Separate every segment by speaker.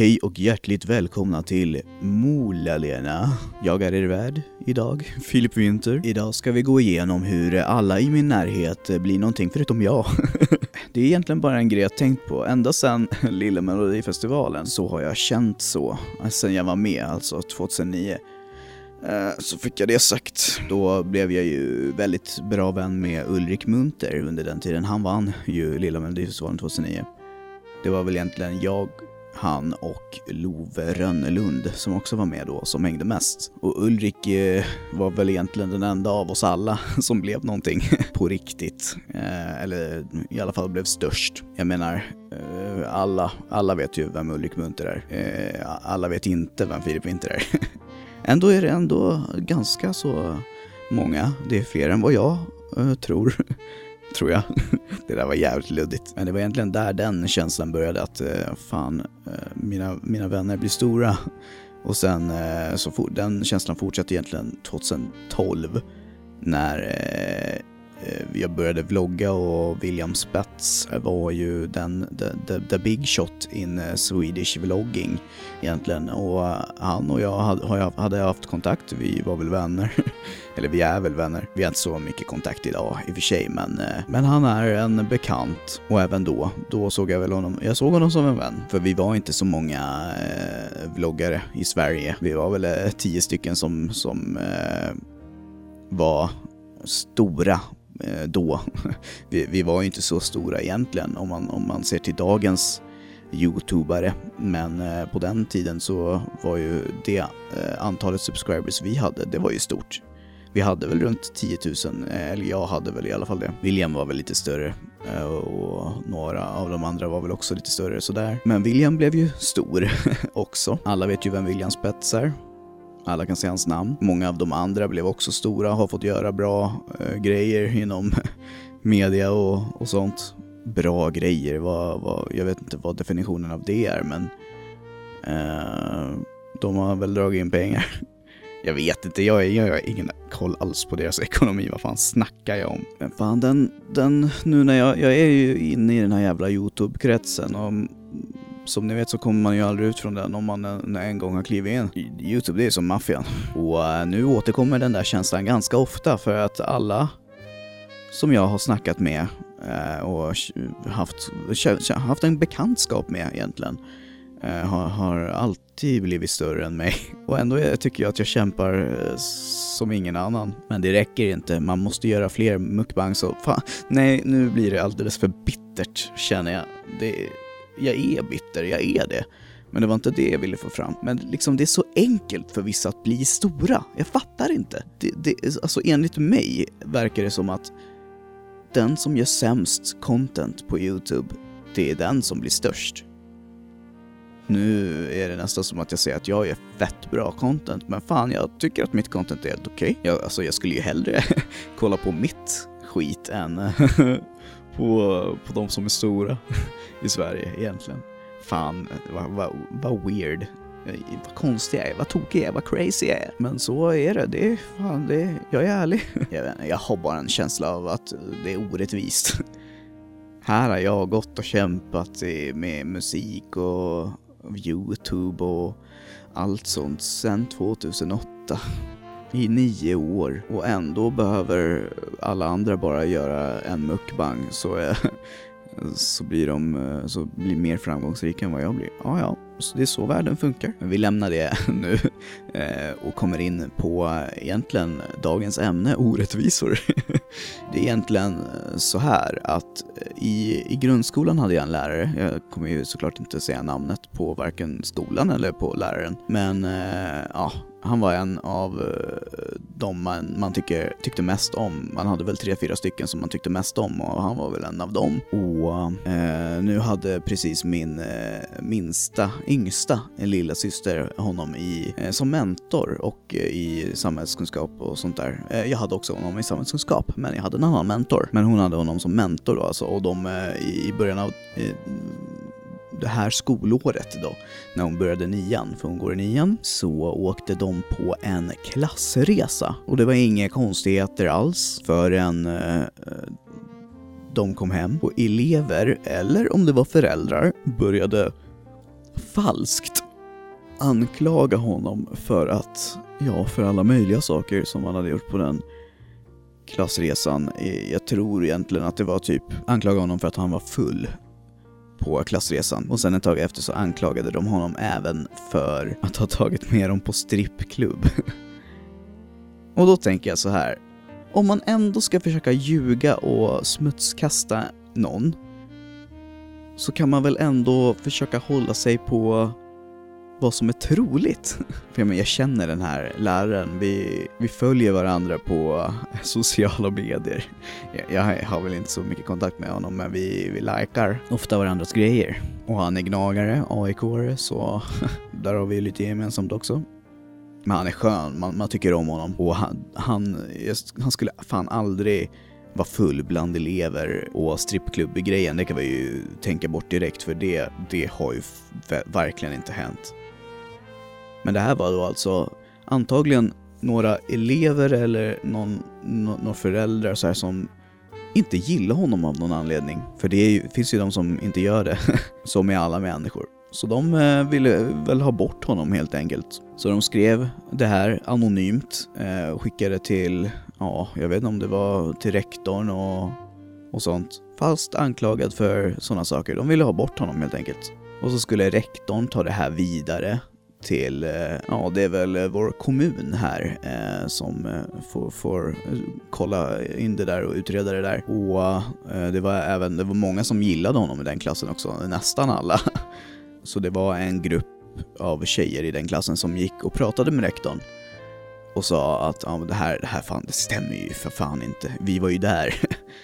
Speaker 1: Hej och hjärtligt välkomna till Molalena. Jag är er värd idag, Filip Winter. Idag ska vi gå igenom hur alla i min närhet blir någonting förutom jag. Det är egentligen bara en grej jag tänkt på. Ända sedan Lilla Melodifestivalen så har jag känt så. Sen jag var med, alltså 2009. Eh, så fick jag det sagt. Då blev jag ju väldigt bra vän med Ulrik Munter under den tiden. Han vann ju Lilla Melodifestivalen 2009. Det var väl egentligen jag, han och Love Rönnelund som också var med då, som hängde mest. Och Ulrik eh, var väl egentligen den enda av oss alla som blev någonting på riktigt. Eh, eller i alla fall blev störst. Jag menar, eh, alla, alla vet ju vem Ulrik Munter är. Eh, alla vet inte vem Filip Winter är. Ändå är det ändå ganska så många. Det är fler än vad jag eh, tror tror jag. det där var jävligt luddigt. Men det var egentligen där den känslan började att eh, fan, eh, mina, mina vänner blir stora. Och sen eh, så for, den känslan fortsatte egentligen 2012 när jag började vlogga och William Spets var ju den, the, the, the big shot in Swedish vlogging egentligen. Och han och jag hade, jag- hade haft kontakt, vi var väl vänner. Eller vi är väl vänner. Vi har inte så mycket kontakt idag i och för sig, men, eh, men han är en bekant. Och även då, då såg jag väl honom, jag såg honom som en vän. För vi var inte så många eh, vloggare i Sverige. Vi var väl eh, tio stycken som, som eh, var stora eh, då. Vi, vi var ju inte så stora egentligen om man, om man ser till dagens youtubare. Men eh, på den tiden så var ju det eh, antalet subscribers vi hade, det var ju stort. Vi hade väl runt 10 000, eh, eller jag hade väl i alla fall det. William var väl lite större eh, och några av de andra var väl också lite större sådär. Men William blev ju stor också. Alla vet ju vem William Spets är. Alla kan säga hans namn. Många av de andra blev också stora, har fått göra bra eh, grejer inom media och, och sånt. Bra grejer, vad, vad, jag vet inte vad definitionen av det är men eh, de har väl dragit in pengar. Jag vet inte, jag, jag har ingen koll alls på deras ekonomi, vad fan snackar jag om? Men fan den, den nu när jag, jag är ju inne i den här jävla YouTube-kretsen och som ni vet så kommer man ju aldrig ut från den om man en, en gång har klivit in. Youtube det är som maffian. Och eh, nu återkommer den där känslan ganska ofta för att alla som jag har snackat med eh, och haft, haft en bekantskap med egentligen Eh, har, har alltid blivit större än mig. Och ändå är- tycker jag att jag kämpar eh, som ingen annan. Men det räcker inte, man måste göra fler mukbangs och fan, nej nu blir det alldeles för bittert känner jag. Det, jag är bitter, jag är det. Men det var inte det jag ville få fram. Men liksom det är så enkelt för vissa att bli stora. Jag fattar inte. Det, det, alltså enligt mig verkar det som att den som gör sämst content på YouTube, det är den som blir störst. Nu är det nästan som att jag säger att jag gör fett bra content, men fan jag tycker att mitt content är helt okej. Jag, alltså jag skulle ju hellre kolla på mitt skit än på, på de som är stora i Sverige egentligen. Fan, vad, vad, vad weird. Vad konstig jag är, vad tokig jag är, vad crazy jag är. Men så är det, det är fan, det är, jag är ärlig. Jag, vet, jag har bara en känsla av att det är orättvist. Här har jag gått och kämpat med musik och Youtube och allt sånt sedan 2008. I nio år och ändå behöver alla andra bara göra en mukbang så, är, så blir de så blir mer framgångsrika än vad jag blir. Ja, ja, så det är så världen funkar. Vi lämnar det nu eh, och kommer in på egentligen dagens ämne, orättvisor. Det är egentligen eh, så här att eh, i, i grundskolan hade jag en lärare, jag kommer ju såklart inte säga namnet på varken skolan eller på läraren, men ja, han var en av eh, de man, man tycker, tyckte mest om. Man hade väl tre, fyra stycken som man tyckte mest om och han var väl en av dem. Och eh, nu hade precis min eh, minsta, yngsta lilla syster honom i, eh, som mentor och eh, i samhällskunskap och sånt där. Eh, jag hade också honom i samhällskunskap, men jag hade en annan mentor. Men hon hade honom som mentor då alltså och de eh, i, i början av eh, det här skolåret då, när hon började nian, för hon går i nian, så åkte de på en klassresa. Och det var inga konstigheter alls förrän eh, eh, de kom hem och elever, eller om det var föräldrar, började falskt anklaga honom för att, ja, för alla möjliga saker som han hade gjort på den klassresan. Eh, jag tror egentligen att det var typ anklaga honom för att han var full på klassresan och sen ett tag efter så anklagade de honom även för att ha tagit med dem på strippklubb. och då tänker jag så här, om man ändå ska försöka ljuga och smutskasta någon så kan man väl ändå försöka hålla sig på vad som är troligt. För jag, men, jag känner den här läraren, vi, vi följer varandra på sociala medier. Jag, jag har väl inte så mycket kontakt med honom men vi, vi likar ofta varandras grejer. Och han är gnagare, aik så där har vi lite gemensamt också. Men han är skön, man, man tycker om honom och han, han, han skulle fan aldrig vara full bland elever och strippklubb-grejen, det kan vi ju tänka bort direkt för det, det har ju verkligen inte hänt. Men det här var då alltså antagligen några elever eller någon, några föräldrar så här som inte gillar honom av någon anledning. För det ju, finns ju de som inte gör det, som med alla människor. Så de eh, ville väl ha bort honom helt enkelt. Så de skrev det här anonymt eh, och skickade till, ja, jag vet inte om det var till rektorn och, och sånt. Fast anklagad för sådana saker. De ville ha bort honom helt enkelt. Och så skulle rektorn ta det här vidare till, eh, ja det är väl eh, vår kommun här eh, som eh, får, får kolla in det där och utreda det där. Och eh, det var även, det var många som gillade honom i den klassen också, nästan alla. Så det var en grupp av tjejer i den klassen som gick och pratade med rektorn och sa att ja, det, här, det här fan, det stämmer ju för fan inte, vi var ju där.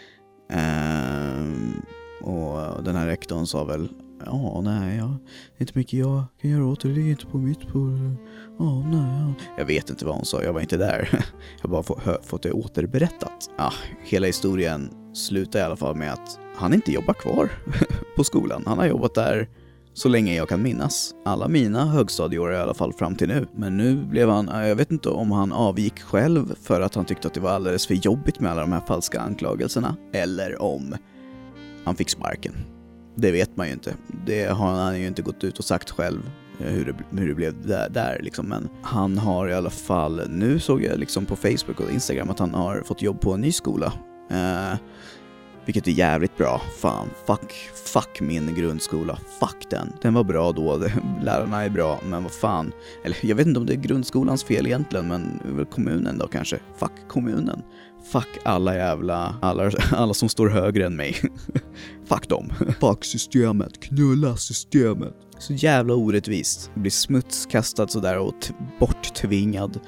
Speaker 1: ehm, och den här rektorn sa väl Ja, nej, ja. det är inte mycket jag kan göra åt det. Det ligger inte på mitt bord. Ja, nej, ja. Jag vet inte vad hon sa, jag var inte där. Jag har bara få, hö, fått det återberättat. Ja, hela historien slutar i alla fall med att han inte jobbar kvar på skolan. Han har jobbat där så länge jag kan minnas. Alla mina högstadieår i alla fall fram till nu. Men nu blev han, ah, jag vet inte om han avgick själv för att han tyckte att det var alldeles för jobbigt med alla de här falska anklagelserna. Eller om han fick sparken. Det vet man ju inte. Det har han ju inte gått ut och sagt själv eh, hur det, hur det blev där, där liksom. Men han har i alla fall, nu såg jag liksom på Facebook och Instagram att han har fått jobb på en ny skola. Eh, vilket är jävligt bra. Fan, fuck, fuck min grundskola. Fuck den. Den var bra då, lärarna är bra, men vad fan. Eller jag vet inte om det är grundskolans fel egentligen, men väl kommunen då kanske. Fuck kommunen. Fuck alla jävla, alla, alla som står högre än mig. Fuck dem. Fuck systemet, knulla systemet. Så jävla orättvist. Blir smutskastad sådär och borttvingad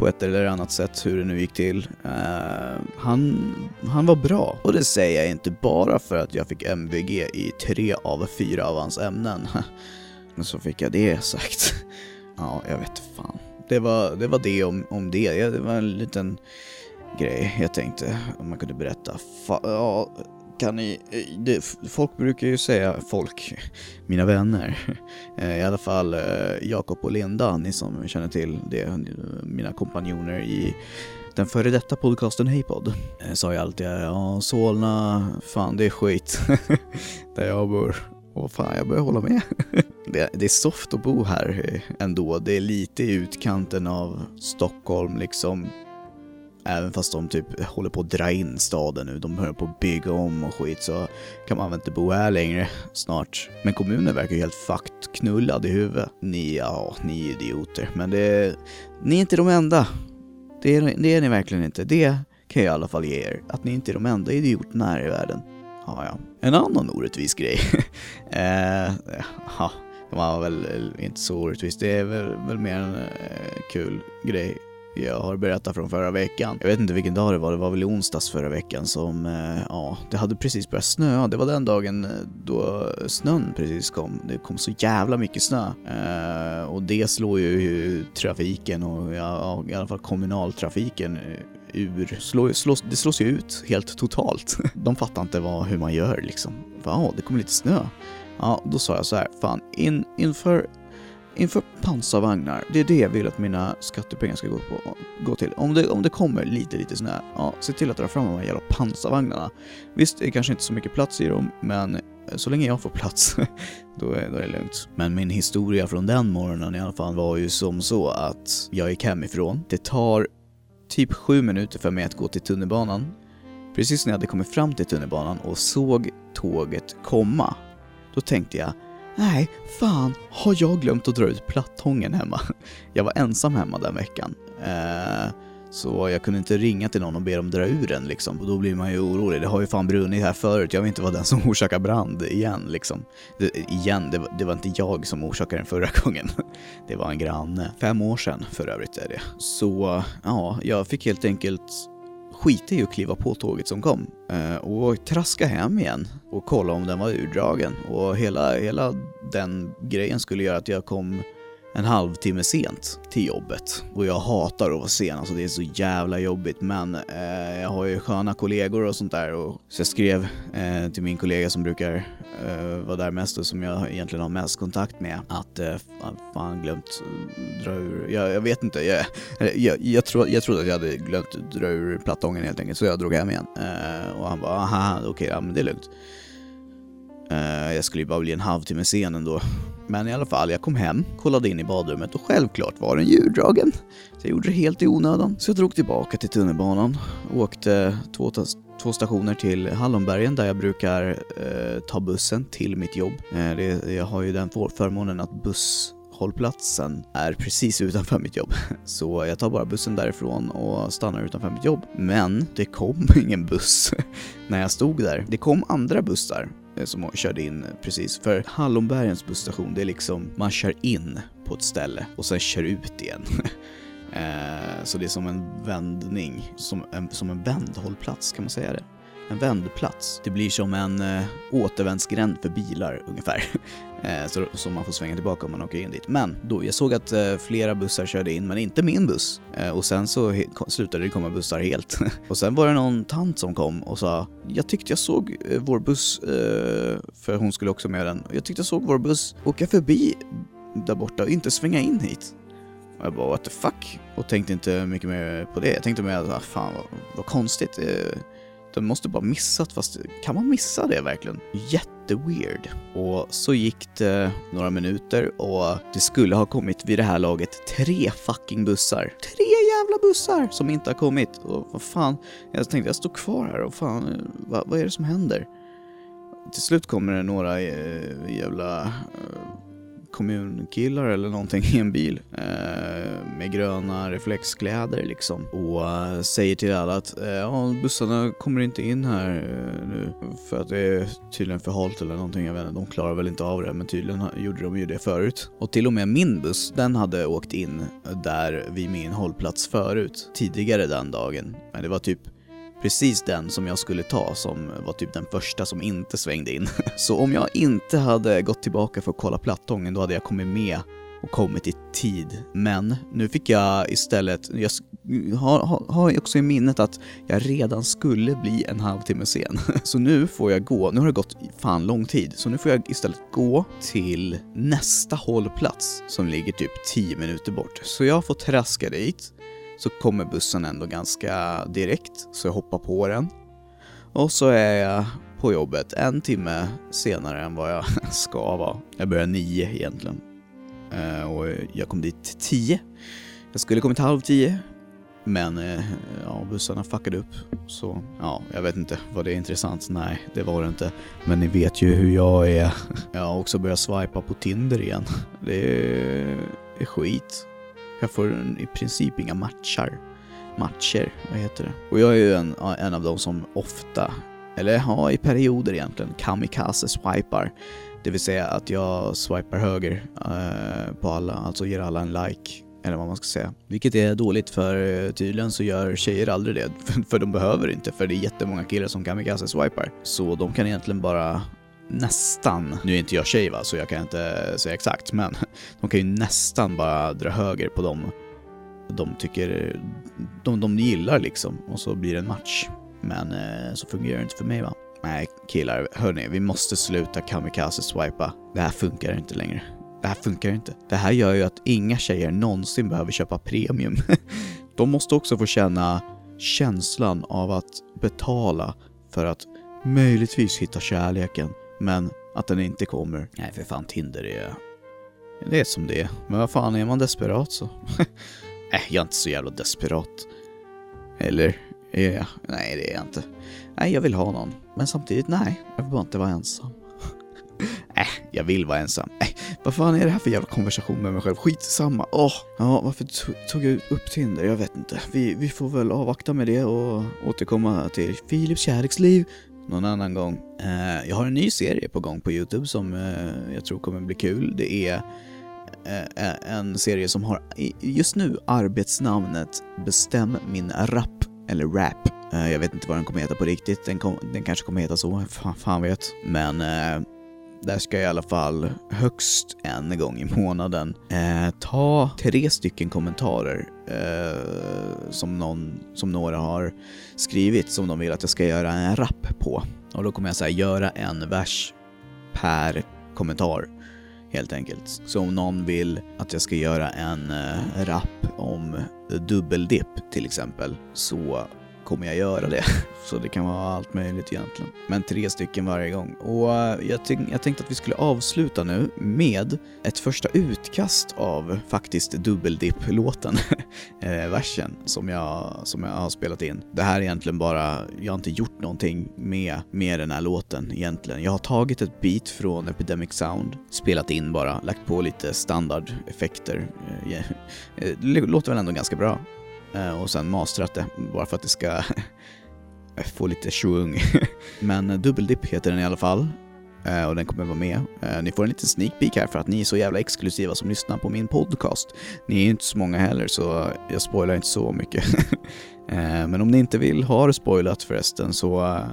Speaker 1: på ett eller annat sätt hur det nu gick till. Uh, han, han var bra. Och det säger jag inte bara för att jag fick MVG i tre av fyra av hans ämnen. Men så fick jag det sagt. ja, jag vet fan. Det var det, var det om, om det. Det var en liten grej jag tänkte om man kunde berätta. Fa ja, kan ni, eh, det, folk brukar ju säga folk, mina vänner, eh, i alla fall eh, Jakob och Linda, ni som känner till det, mina kompanjoner i den före detta podcasten Heypod, sa ju alltid ja, Solna, fan det är skit, där jag bor. Och fan, jag börjar hålla med. det, det är soft att bo här ändå. Det är lite i utkanten av Stockholm liksom Även fast de typ håller på att dra in staden nu, de börjar på att bygga om och skit så kan man väl inte bo här längre snart. Men kommunen verkar ju helt fucked knullad i huvudet. Ni, ja, ni är idioter. Men det, ni är inte de enda. Det är, det är ni verkligen inte. Det kan jag i alla fall ge er. Att ni inte är de enda idioterna här i världen. Ja, ja. En annan orättvis grej. eh, ja, det var väl inte så orättvist. Det är väl, väl mer en eh, kul grej jag har berättat från förra veckan. Jag vet inte vilken dag det var, det var väl i onsdags förra veckan som, eh, ja, det hade precis börjat snöa. Det var den dagen eh, då snön precis kom. Det kom så jävla mycket snö. Eh, och det slår ju trafiken och ja, i alla fall kommunaltrafiken eh, ur, slå, slå, det slås ju ut helt totalt. De fattar inte vad, hur man gör liksom. Ja, det kommer lite snö. Ja, då sa jag så här, fan, in, inför inför pansarvagnar, det är det jag vill att mina skattepengar ska gå, på, gå till. Om det, om det kommer lite, lite snö, ja, se till att dra fram de här jävla pansarvagnarna. Visst, det är kanske inte så mycket plats i dem, men eh, så länge jag får plats, då är, då är det lugnt. Men min historia från den morgonen i alla fall var ju som så att jag gick hemifrån. Det tar typ sju minuter för mig att gå till tunnelbanan. Precis när jag hade kommit fram till tunnelbanan och såg tåget komma, då tänkte jag Nej, fan, har jag glömt att dra ut plattången hemma? Jag var ensam hemma den veckan. Eh, så jag kunde inte ringa till någon och be dem dra ur den liksom. Och då blir man ju orolig. Det har ju fan brunnit här förut. Jag vill inte vara den som orsakar brand igen liksom. Det, igen, det var, det var inte jag som orsakade den förra gången. Det var en granne. Fem år sedan för övrigt är det. Så ja, jag fick helt enkelt skita i att kliva på tåget som kom eh, och traska hem igen och kolla om den var urdragen. Och hela, hela den grejen skulle göra att jag kom en halvtimme sent till jobbet. Och jag hatar att vara sen, alltså det är så jävla jobbigt. Men eh, jag har ju sköna kollegor och sånt där. Och, så jag skrev eh, till min kollega som brukar eh, vara där mest och som jag egentligen har mest kontakt med att eh, fan glömt dra ur, jag, jag vet inte, jag, jag, jag, tro, jag trodde att jag hade glömt dra ur plattången helt enkelt så jag drog hem igen. Eh, och han bara, aha, okej, okay, ja men det är lugnt. Eh, jag skulle ju bara bli en halvtimme sen ändå. Men i alla fall, jag kom hem, kollade in i badrummet och självklart var den djurdragen. Så jag gjorde det helt i onödan. Så jag drog tillbaka till tunnelbanan, åkte två, två stationer till Hallonbergen där jag brukar eh, ta bussen till mitt jobb. Eh, det, jag har ju den förmånen att buss hållplatsen är precis utanför mitt jobb. Så jag tar bara bussen därifrån och stannar utanför mitt jobb. Men det kom ingen buss när jag stod där. Det kom andra bussar Eh, som som körde in precis. För Hallonbergens busstation, det är liksom, man kör in på ett ställe och sen kör ut igen. Eh, så det är som en vändning, som en, som en vändhållplats, kan man säga det? En vändplats. Det blir som en eh, återvändsgränd för bilar ungefär. Eh, så, så man får svänga tillbaka om man åker in dit. Men då, jag såg att eh, flera bussar körde in, men inte min buss. Eh, och sen så he, slutade det komma bussar helt. och sen var det någon tant som kom och sa, jag tyckte jag såg eh, vår buss, eh, för hon skulle också med den, jag tyckte jag såg vår buss åka förbi där borta och inte svänga in hit. Och jag bara what the fuck? Och tänkte inte mycket mer på det. Jag tänkte mer att, ah, fan vad, vad konstigt. Eh. Den måste bara missat, fast kan man missa det verkligen? Jätteweird. Och så gick det några minuter och det skulle ha kommit vid det här laget tre fucking bussar. Tre jävla bussar som inte har kommit. Och vad fan, jag tänkte jag står kvar här och fan, vad, vad är det som händer? Till slut kommer det några eh, jävla eh, kommunkillar eller någonting i en bil eh, med gröna reflexkläder liksom och eh, säger till alla att eh, ja, bussarna kommer inte in här eh, nu för att det är tydligen för halt eller någonting, jag vet inte, de klarar väl inte av det men tydligen gjorde de ju det förut. Och till och med min buss, den hade åkt in där vid min hållplats förut, tidigare den dagen. Men det var typ precis den som jag skulle ta som var typ den första som inte svängde in. Så om jag inte hade gått tillbaka för att kolla plattången då hade jag kommit med och kommit i tid. Men nu fick jag istället, jag har, har, har också i minnet att jag redan skulle bli en halvtimme sen. Så nu får jag gå, nu har det gått fan lång tid, så nu får jag istället gå till nästa hållplats som ligger typ 10 minuter bort. Så jag får traska dit, så kommer bussen ändå ganska direkt, så jag hoppar på den. Och så är jag på jobbet en timme senare än vad jag ska vara. Jag börjar nio egentligen. Uh, och jag kom dit tio. Jag skulle kommit halv tio, men uh, ja, bussarna fuckade upp. Så ja, jag vet inte, var det intressant? Nej, det var det inte. Men ni vet ju hur jag är. Jag har också börjat swipa på Tinder igen. Det är, är skit. Jag får i princip inga matchar. Matcher, vad heter det? Och jag är ju en, en av de som ofta, eller ja, i perioder egentligen, kamikaze swipar. Det vill säga att jag swipar höger eh, på alla, alltså ger alla en like eller vad man ska säga. Vilket är dåligt för eh, tydligen så gör tjejer aldrig det, för, för de behöver inte, för det är jättemånga killar som kamikaze swipar. Så de kan egentligen bara nästan, nu är inte jag tjej va, så jag kan inte säga exakt, men de kan ju nästan bara dra höger på dem de tycker, de, de gillar liksom, och så blir det en match. Men eh, så fungerar det inte för mig va. Nej killar, hörni, vi måste sluta kamikaze-swipa. Det här funkar inte längre. Det här funkar inte. Det här gör ju att inga tjejer någonsin behöver köpa premium. De måste också få känna känslan av att betala för att möjligtvis hitta kärleken men att den inte kommer. Nej för fan, Tinder är... Det är som det är. Men vad fan, är man desperat så... Nej, jag är inte så jävla desperat. Eller? Är jag? Nej, det är jag inte. Nej, jag vill ha någon. Men samtidigt, nej. Jag vill bara inte vara ensam. Nej, äh, jag vill vara ensam. Äh, vad fan är det här för jävla konversation med mig själv? Skitsamma. Åh, oh, ja, varför tog jag upp Tinder? Jag vet inte. Vi, vi får väl avvakta med det och återkomma till Philips kärleksliv någon annan gång. Eh, jag har en ny serie på gång på Youtube som eh, jag tror kommer bli kul. Det är eh, en serie som har just nu arbetsnamnet Bestäm min rap, eller rap. Jag vet inte vad den kommer heta på riktigt, den, kom, den kanske kommer heta så, fan, fan vet. Men där ska jag i alla fall högst en gång i månaden eh, ta tre stycken kommentarer eh, som, någon, som några har skrivit som de vill att jag ska göra en rap på. Och då kommer jag säga göra en vers per kommentar helt enkelt. Så om någon vill att jag ska göra en eh, rap om dubbeldipp till exempel så kommer jag göra det. Så det kan vara allt möjligt egentligen. Men tre stycken varje gång. Och eh, jag, jag, jag tänkte att vi skulle avsluta nu med ett första utkast av faktiskt dubbeldipp-låten, eh, versen, som jag, som jag har spelat in. Det här är egentligen bara, jag har inte gjort någonting med, med den här låten egentligen. Jag har tagit ett beat från Epidemic Sound, spelat in bara, lagt på lite standardeffekter. Eh, eh det låter väl ändå ganska bra. Eh, och sen mastrat det bara för att det ska få lite schvung. Men Dubbeldipp heter den i alla fall eh, och den kommer vara med. Eh, ni får en liten sneak peek här för att ni är så jävla exklusiva som lyssnar på min podcast. Ni är inte så många heller så jag spoilar inte så mycket. Eh, men om ni inte vill ha det spoilat förresten så eh,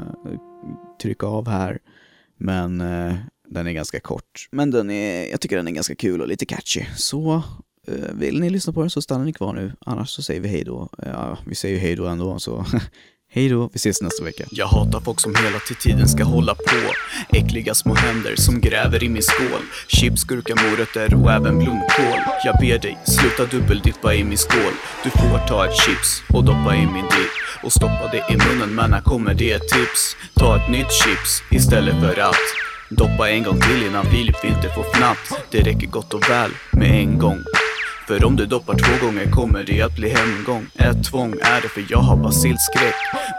Speaker 1: tryck av här. Men den är ganska kort. Men den är, jag tycker den är ganska kul och lite catchy. Så Eh, vill ni lyssna på den så stannar ni kvar nu, annars så säger vi hej då. Eh, ja, vi säger hej då ändå, så hej då, vi ses nästa vecka.
Speaker 2: Jag hatar folk som hela tiden ska hålla på. Äckliga små händer som gräver i min skål. Chips, gurka, morötter och även blomkål. Jag ber dig, sluta dubbeldippa i min skål. Du får ta ett chips och doppa i min dipp. Och stoppa det i munnen, men här kommer det ett tips? Ta ett nytt chips istället för att Doppa en gång till innan Filip inte får fnatt. Det räcker gott och väl med en gång. För om du doppar två gånger kommer det att bli hemgång. Ett tvång är det för jag har basilskräck.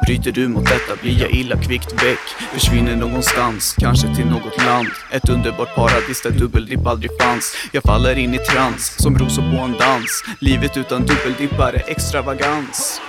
Speaker 2: Bryter du mot detta blir jag illa kvickt väck. Försvinner någonstans, kanske till något land. Ett underbart paradis där dubbeldipp aldrig fanns. Jag faller in i trans, som rosor på en dans. Livet utan dubbeldippar är extravagans.